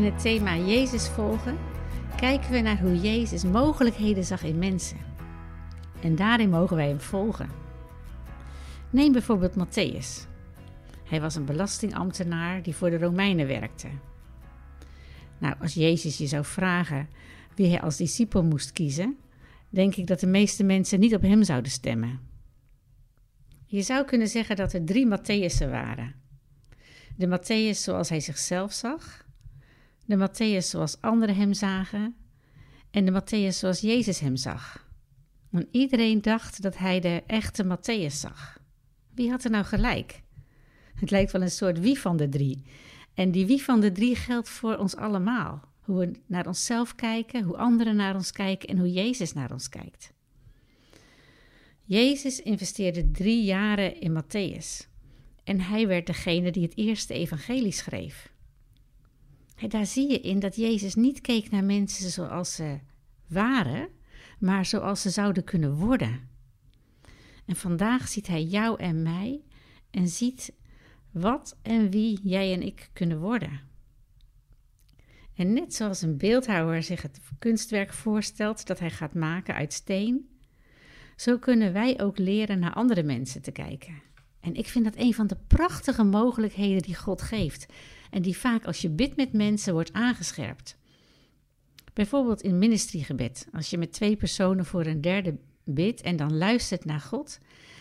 In het thema Jezus volgen kijken we naar hoe Jezus mogelijkheden zag in mensen. En daarin mogen wij hem volgen. Neem bijvoorbeeld Matthäus. Hij was een belastingambtenaar die voor de Romeinen werkte. Nou, als Jezus je zou vragen wie hij als discipel moest kiezen, denk ik dat de meeste mensen niet op hem zouden stemmen. Je zou kunnen zeggen dat er drie Matthäussen waren. De Matthäus zoals hij zichzelf zag, de Matthäus zoals anderen hem zagen en de Matthäus zoals Jezus hem zag. Want iedereen dacht dat hij de echte Matthäus zag. Wie had er nou gelijk? Het lijkt wel een soort wie van de drie. En die wie van de drie geldt voor ons allemaal. Hoe we naar onszelf kijken, hoe anderen naar ons kijken en hoe Jezus naar ons kijkt. Jezus investeerde drie jaren in Matthäus. En hij werd degene die het eerste evangelie schreef. Daar zie je in dat Jezus niet keek naar mensen zoals ze waren, maar zoals ze zouden kunnen worden. En vandaag ziet hij jou en mij en ziet wat en wie jij en ik kunnen worden. En net zoals een beeldhouwer zich het kunstwerk voorstelt dat hij gaat maken uit steen, zo kunnen wij ook leren naar andere mensen te kijken. En ik vind dat een van de prachtige mogelijkheden die God geeft en die vaak als je bidt met mensen wordt aangescherpt. Bijvoorbeeld in ministriegebed, als je met twee personen voor een derde bidt en dan luistert naar God,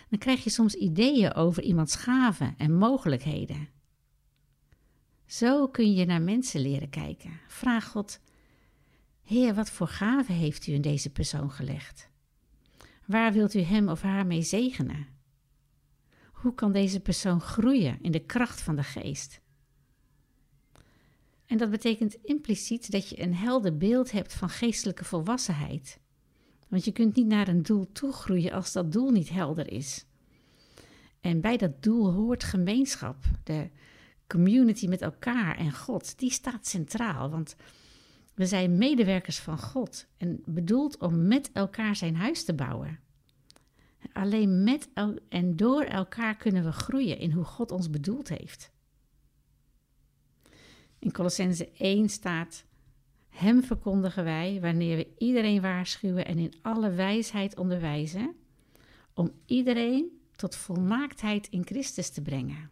dan krijg je soms ideeën over iemands gaven en mogelijkheden. Zo kun je naar mensen leren kijken. Vraag God: Heer, wat voor gaven heeft u in deze persoon gelegd? Waar wilt u hem of haar mee zegenen? Hoe kan deze persoon groeien in de kracht van de geest? En dat betekent impliciet dat je een helder beeld hebt van geestelijke volwassenheid. Want je kunt niet naar een doel toegroeien als dat doel niet helder is. En bij dat doel hoort gemeenschap, de community met elkaar en God. Die staat centraal, want we zijn medewerkers van God en bedoeld om met elkaar zijn huis te bouwen. Alleen met en door elkaar kunnen we groeien in hoe God ons bedoeld heeft. In Colossense 1 staat: Hem verkondigen wij wanneer we iedereen waarschuwen en in alle wijsheid onderwijzen, om iedereen tot volmaaktheid in Christus te brengen.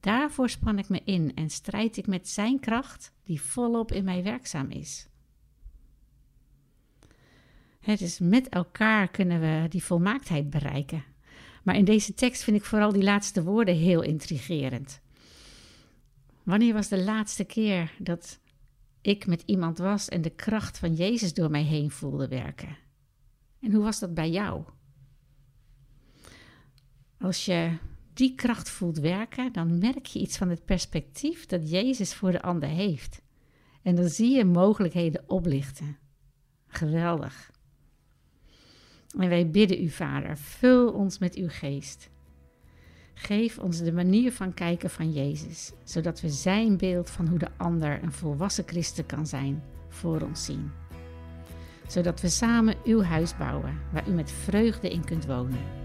Daarvoor span ik me in en strijd ik met Zijn kracht, die volop in mij werkzaam is. Het is met elkaar kunnen we die volmaaktheid bereiken. Maar in deze tekst vind ik vooral die laatste woorden heel intrigerend. Wanneer was de laatste keer dat ik met iemand was en de kracht van Jezus door mij heen voelde werken? En hoe was dat bij jou? Als je die kracht voelt werken, dan merk je iets van het perspectief dat Jezus voor de ander heeft. En dan zie je mogelijkheden oplichten. Geweldig. En wij bidden u, Vader, vul ons met uw geest. Geef ons de manier van kijken van Jezus, zodat we Zijn beeld van hoe de ander een volwassen christen kan zijn voor ons zien. Zodat we samen uw huis bouwen, waar u met vreugde in kunt wonen.